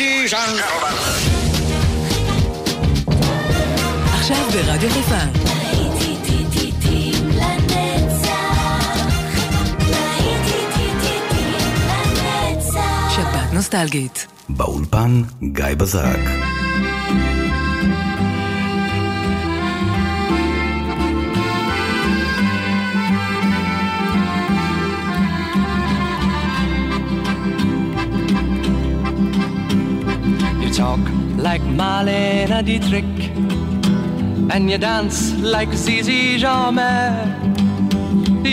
Ladies and gentlemen. עכשיו ברדיו חיפה. שפעת נוסטלגית. באולפן גיא בזק. Talk like Marlene Dietrich, and you dance like Zizi Jeanmaire.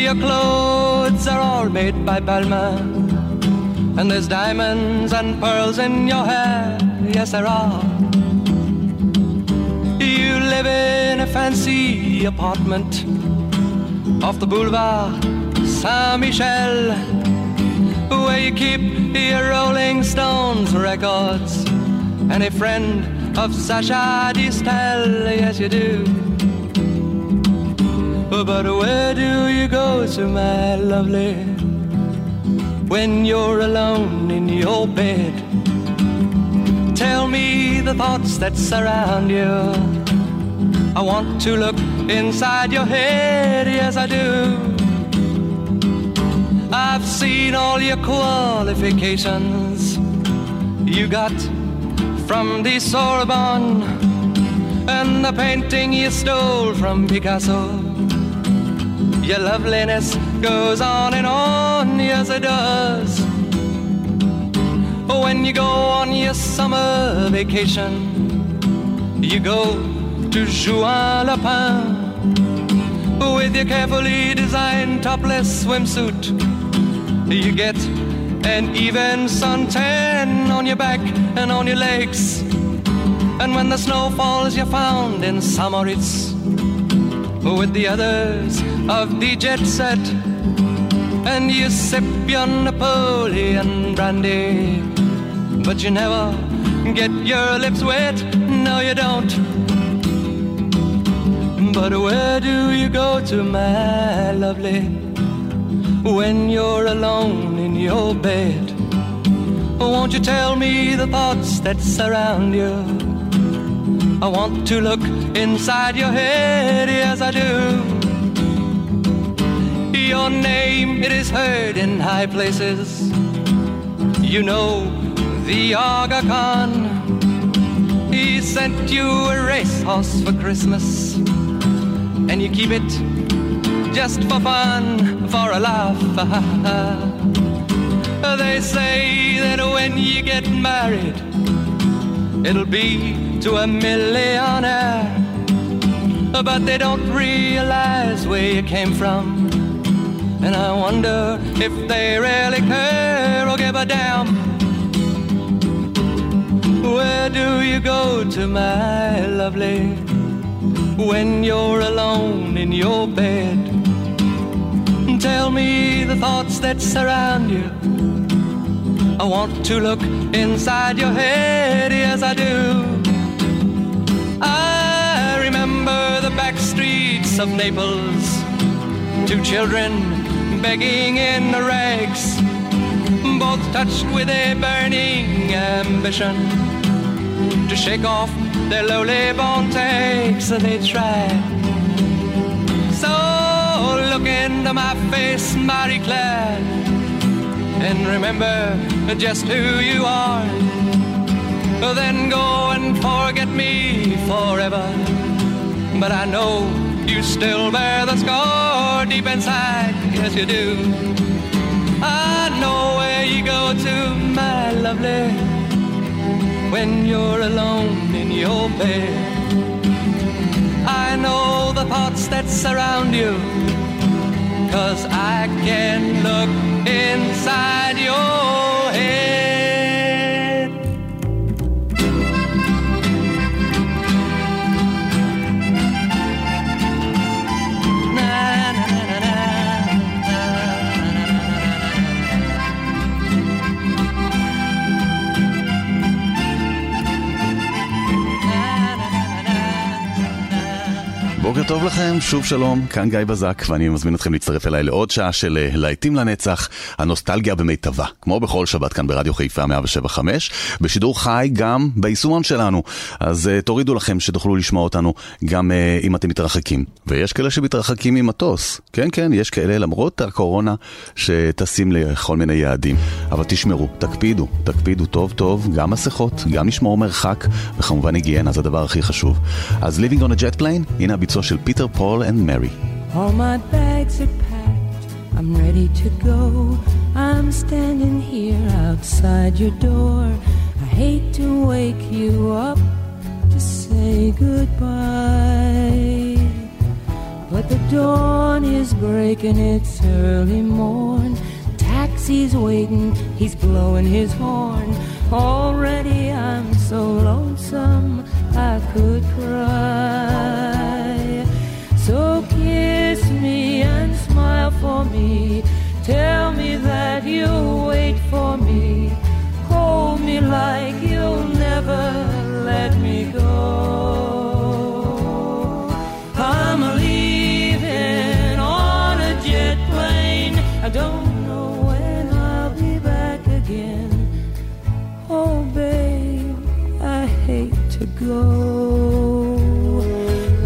Your clothes are all made by Balmain, and there's diamonds and pearls in your hair. Yes, there are. You live in a fancy apartment off the boulevard Saint Michel, where you keep your Rolling Stones records and a friend of Sacha Distel. Yes, you do. But where do you go to, my lovely, when you're alone in your bed? Tell me the thoughts that surround you. I want to look inside your head, yes, I do. I've seen all your qualifications you got from the Sorbonne and the painting you stole from Picasso. Your loveliness goes on and on, yes, it does. When you go on your summer vacation, you go to Juan-les-Pins with your carefully designed topless swimsuit. You get an even suntan on your back and on your legs. And when the snow falls, you're found in St. Moritz with the others of the jet set. And you sip your Napoleon brandy, but you never get your lips wet. No, you don't. But where do you go to, my lovely, when you're alone your bed? Won't you tell me the thoughts that surround you? I want to look inside your head, yes, I do. Your name, it is heard in high places. You know the Aga Khan. He sent you a racehorse for Christmas and you keep it just for fun, for a laugh. they say that when you get married, it'll be to a millionaire. But they don't realize where you came from. And I wonder if they really care or give a damn. Where do you go to, my lovely? when you're alone in your bed. Tell me the thoughts that surround you. I want to look inside your head, yes, I do. I remember the back streets of Naples, two children begging in the rags, both touched with a burning ambition to shake off their lowly born takes and they try. So look into my face, Marie Claire, and remember just who you are. Then go and forget me forever. But I know you still bear the scar deep inside, yes you do. I know where you go to, my lovely when you're alone in your bed. I know the thoughts that surround you, cause I can look inside your head. בוקר טוב לכם, שוב שלום, כאן גיא בזק, ואני מזמין אתכם להצטרף אליי לעוד שעה של אה, להיטים לנצח, הנוסטלגיה במיטבה, כמו בכל שבת כאן ברדיו חיפה 175, בשידור חי גם ביישומון שלנו, אז uh, תורידו לכם שתוכלו לשמוע אותנו גם uh, אם אתם מתרחקים. ויש כאלה שמתרחקים ממטוס, כן כן, יש כאלה למרות הקורונה שטסים לכל מיני יעדים, אבל תשמרו, תקפידו, תקפידו טוב טוב, גם מסכות, גם לשמור מרחק, וכמובן היגיינה, זה הדבר הכי חשוב. אז Living on a Jet Plane, הנה הביצוע של פיטר פול and מרי. All my bags are packed, I'm ready to go. I'm standing here outside your door. I hate to wake you up to say goodbye. But the dawn is breaking, it's early morn. Taxi's waiting, he's blowing his horn. Already I'm so lonesome I could cry. Me and smile for me. Tell me that you'll wait for me. Hold me like you'll never let me go. I'm leaving on a jet plane. I don't know when I'll be back again. Oh, babe, I hate to go.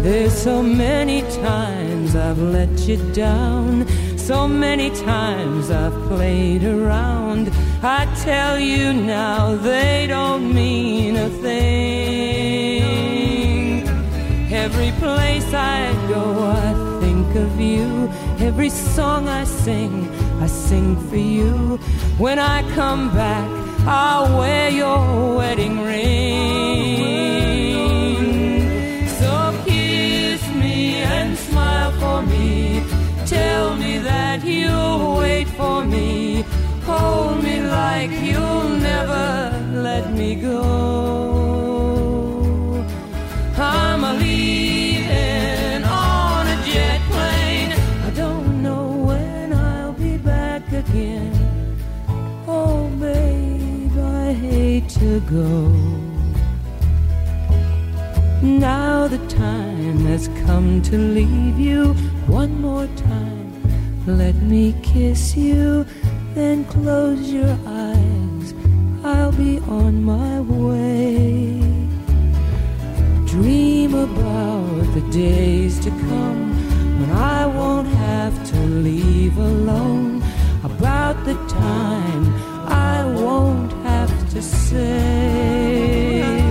There's so many times I've let you down. So many times I've played around. I tell you now, they don't mean a thing. Every place I go, I think of you. Every song I sing, I sing for you. When I come back, I'll wear your wedding ring. Tell me that you'll wait for me. Hold me like you'll never let me go. I'm a leaving on a jet plane. I don't know when I'll be back again. Oh, babe, I hate to go. Now the time has come to leave you one more time. Let me kiss you, then close your eyes. I'll be on my way. Dream about the days to come when I won't have to leave alone. About the time I won't have to say.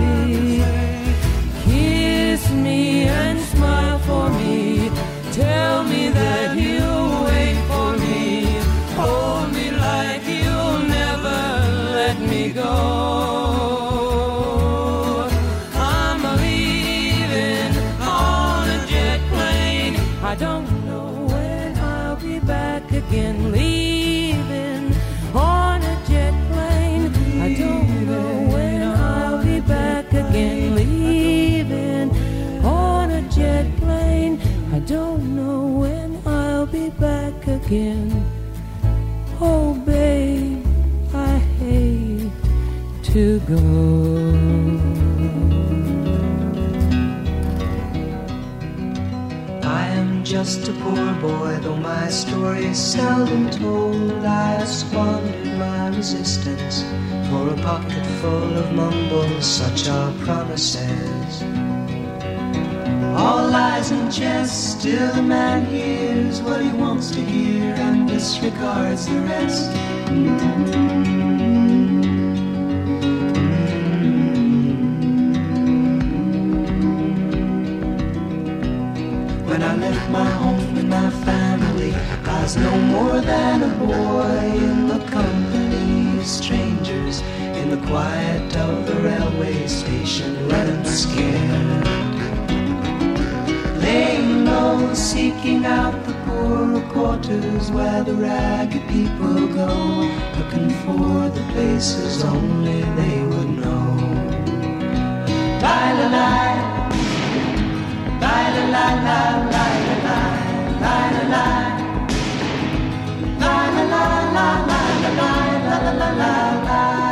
Again. Oh, babe, I hate to go. I am just a poor boy, though my story is seldom told. I have squandered my resistance for a pocket full of mumbles, such are promises. All lies and jest, still a man hears what he wants to hear and disregards the rest. When I left my home and my family, I was no more than a boy in the company of strangers in the quiet of the railway station, running scared. Seeking out the poorer quarters where the ragged people go, looking for the places only they would know. La la la. La la la la la la la la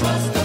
My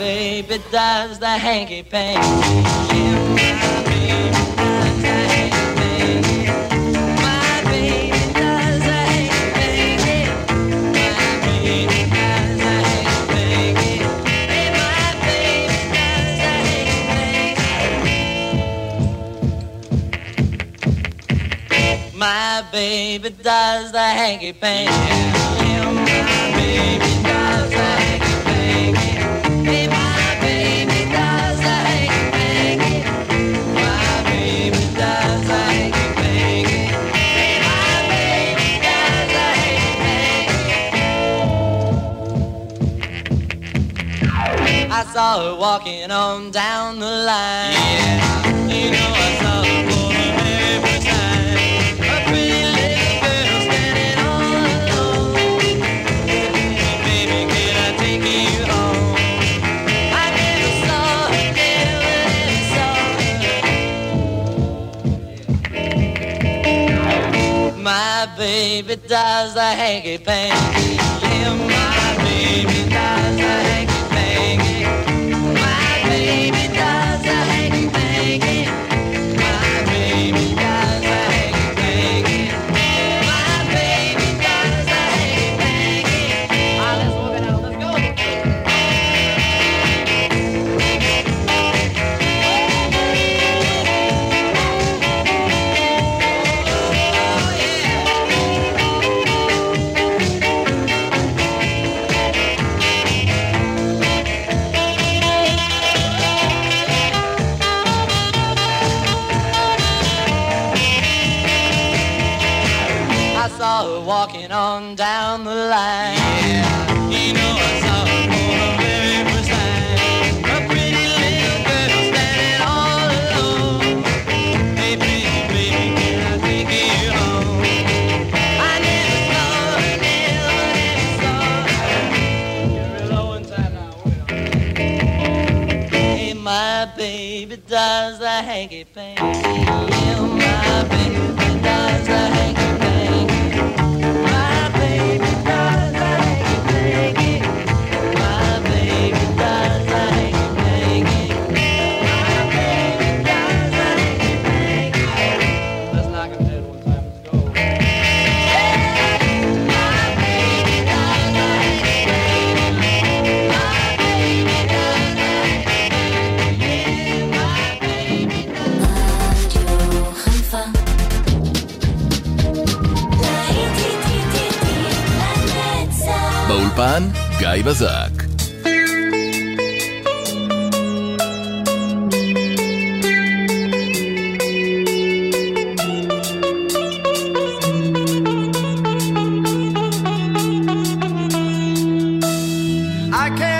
baby does the hanky panky. My baby does the hanky panky. My baby does the hanky panky. Saw her walking on down the line. Yeah, you know I saw her for the very first time. A pretty little girl standing all alone. Baby, can I take you home? I never saw her, never, never saw her. My baby does the hanky panky. בזק. I can't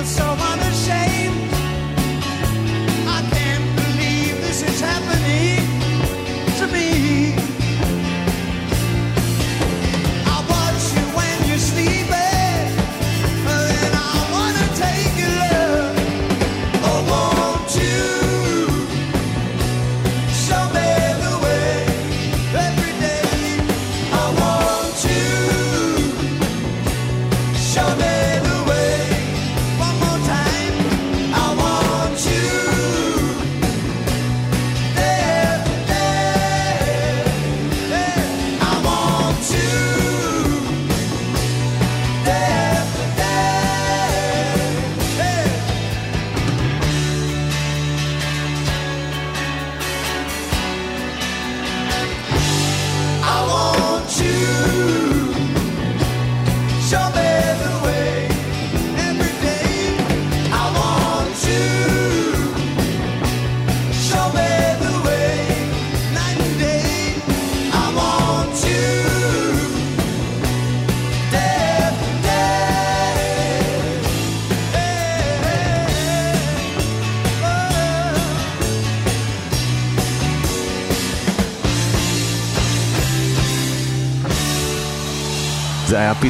you so wonderful.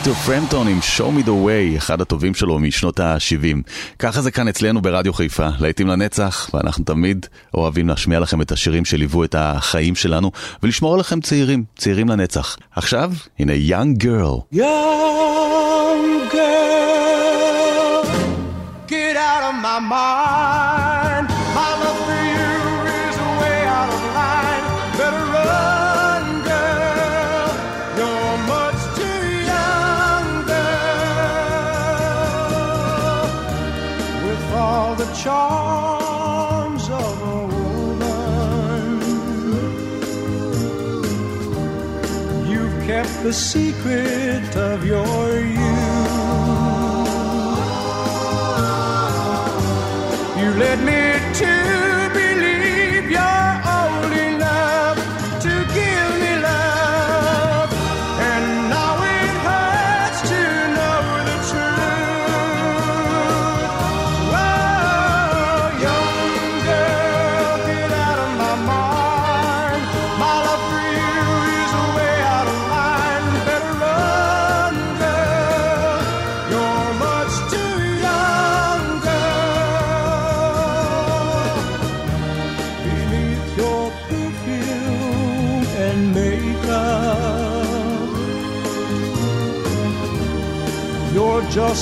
פיטר פרמפטון עם Show Me The Way, אחד הטובים שלו משנות ה-70. ככה זה כאן אצלנו ברדיו חיפה, לעיתים לנצח, ואנחנו תמיד אוהבים להשמיע לכם את השירים שליוו את החיים שלנו, ולשמור עליכם צעירים, צעירים לנצח. עכשיו, הנה Young Girl. Young girl, get out of my mind. see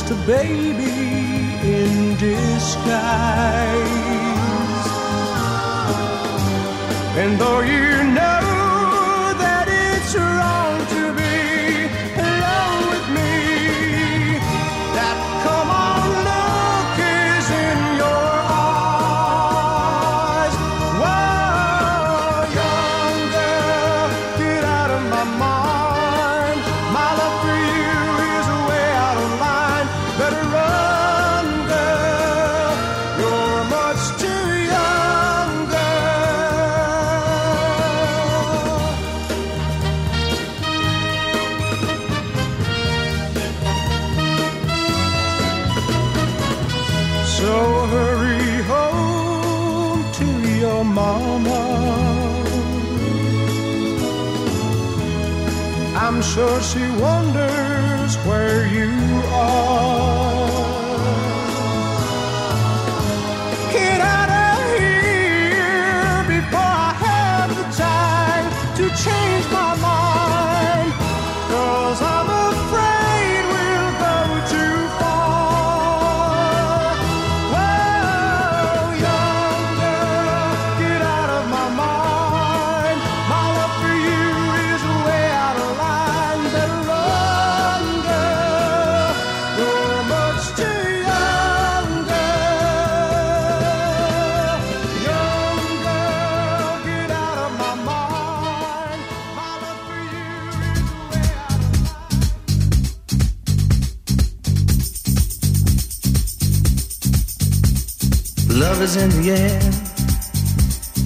just a baby in disguise. And though you so she wonders where you are.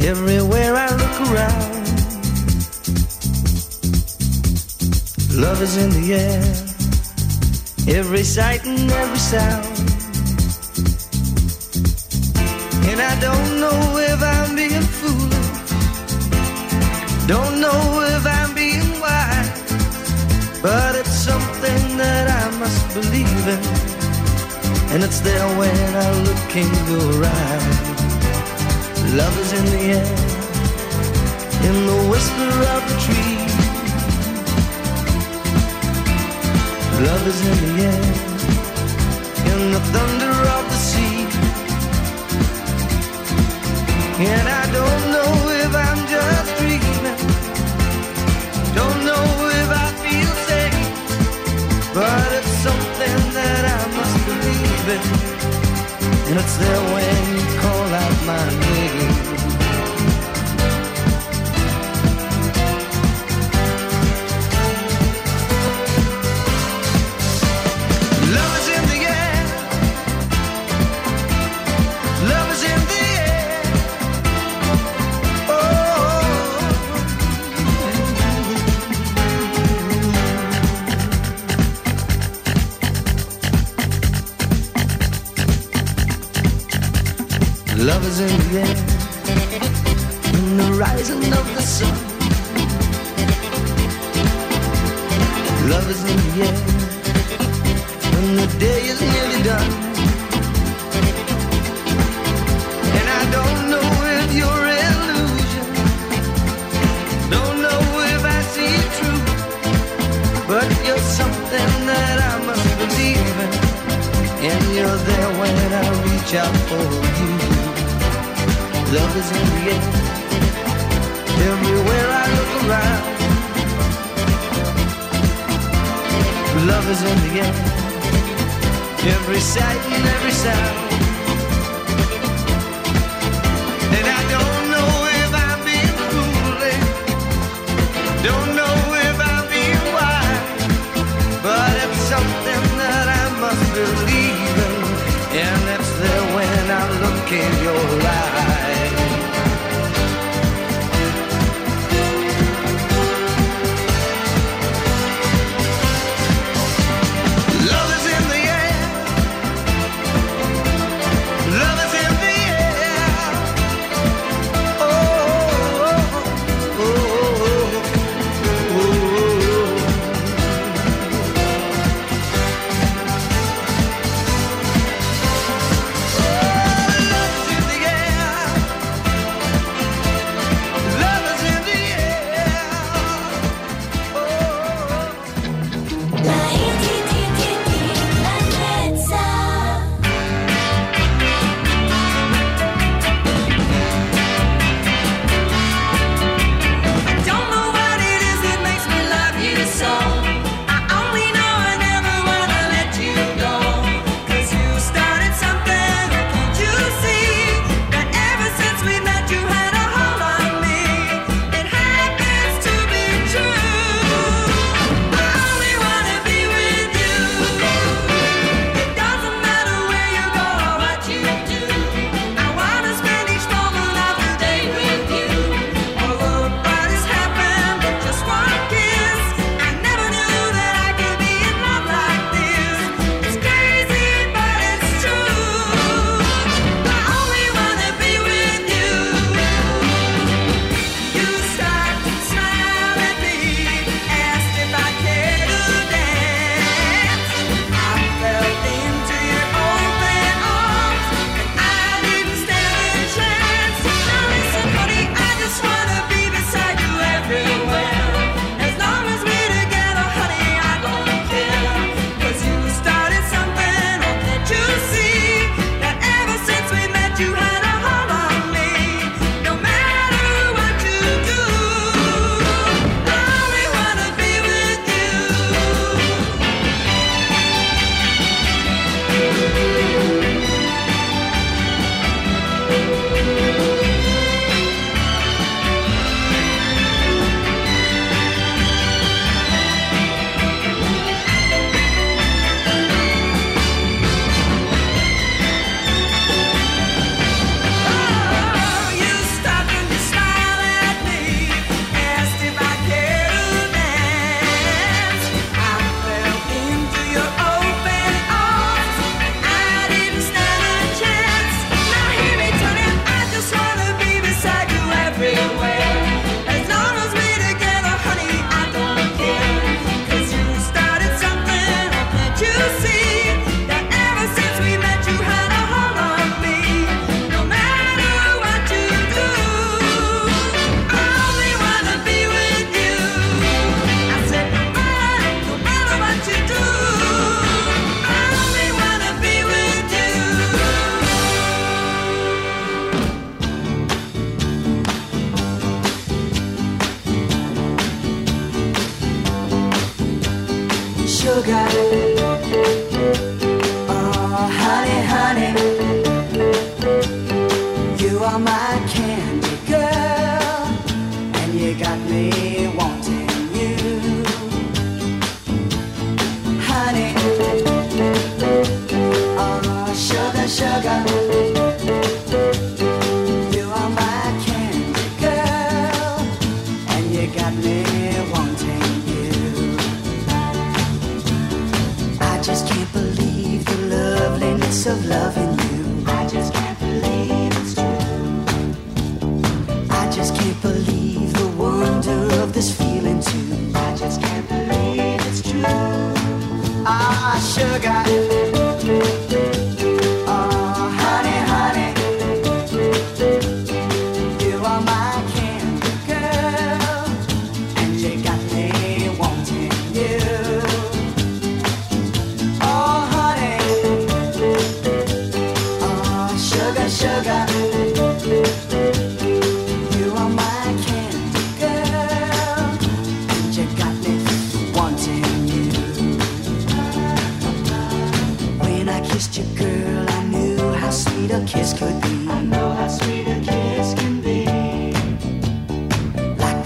Everywhere I look around, love is in the air. Every sight and every sound. And I don't know if I'm being foolish. Don't know if I'm being wise. But it's something that I must believe in. And it's there when I look in your around. Love is in the air, in the whisper of the tree. Love is in the air, in the thunder of the sea. And I don't know if I'm just dreaming. Don't know if I feel safe. But it's something that I must believe in. And it's there when you call out my name. Love is in the air, in the rising of the sun. Love is in the air, when the day is nearly done. And I don't know if you're illusion, don't know if I see it true, but you're something that I must believe in, and you're there when I reach out for. Love is in the air, everywhere I look around. Love is in the air, every sight and every sound.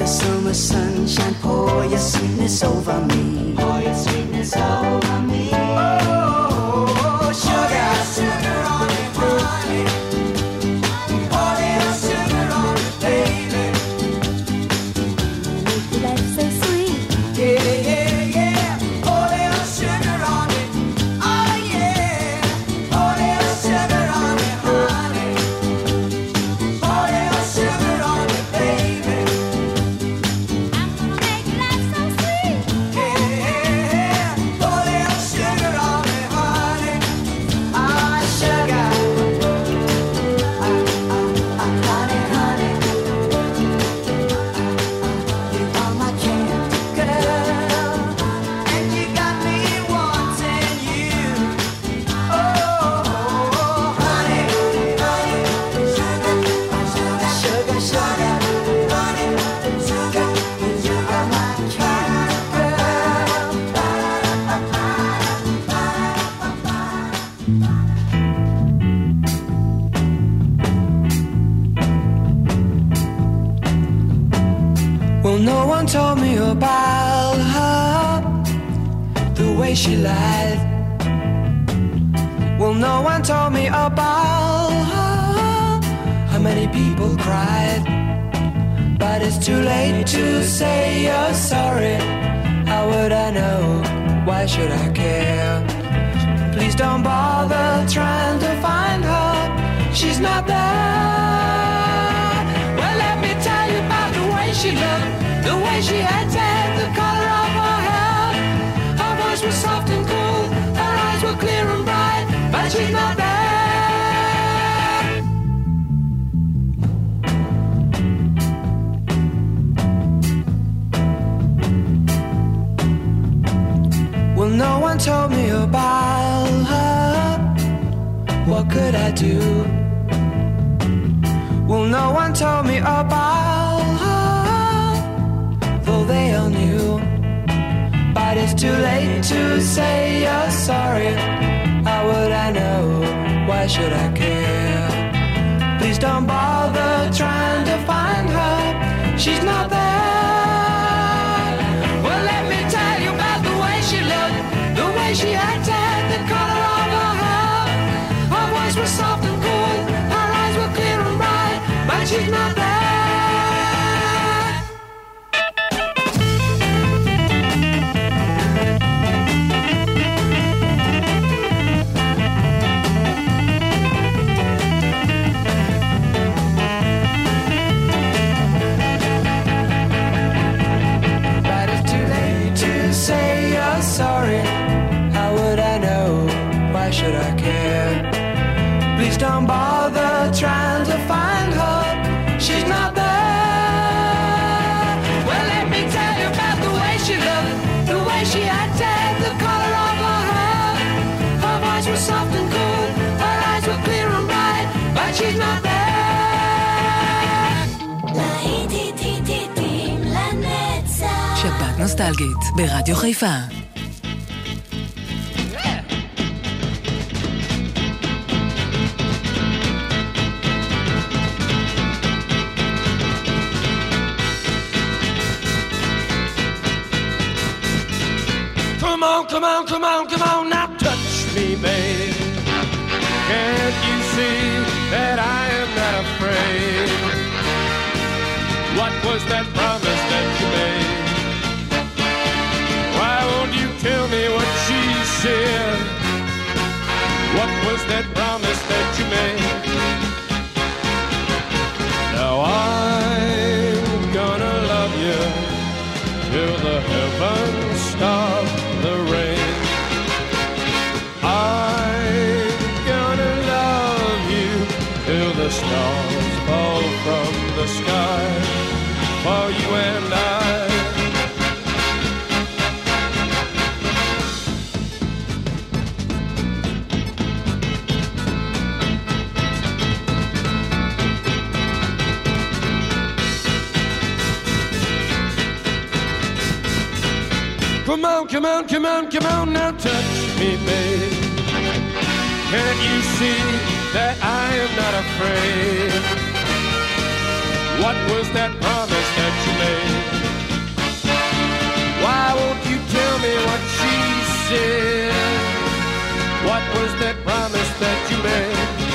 the summer sunshine, pour your sweetness over me. Pour your sweetness over me. she had said the color of her hair. Her voice was soft and cool, her eyes were clear and bright, but she's not bad. Well, no one told me about her. What could I do? Well, no one told me about too late to say you're sorry. How would I know? Why should I care? Please don't bother trying to find her. She's not there. Well, let me tell you about the way she looked, the way she acted, the color of her hair. Her voice was soft and cool, her eyes were clear and bright, but she's not נוסטלגית, ברדיו חיפה. Come on, come on, come on, come on, now touch me, babe. Can't you see that I am not afraid? What was that problem? Promise that you made? Come on, come on, come on, now touch me, babe. Can't you see that I am not afraid? What was that promise that you made? Why won't you tell me what she said? What was that promise that you made?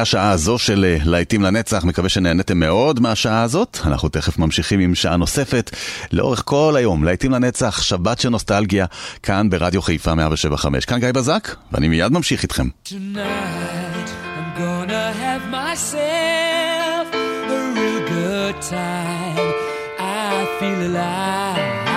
השעה הזו של אה, להיטים לנצח, מקווה שנהניתם מאוד מהשעה הזאת. אנחנו תכף ממשיכים עם שעה נוספת לאורך כל היום. להיטים לנצח, שבת של נוסטלגיה, כאן ברדיו חיפה 175. כאן גיא בזק, ואני מיד ממשיך איתכם. Tonight time. I feel alive.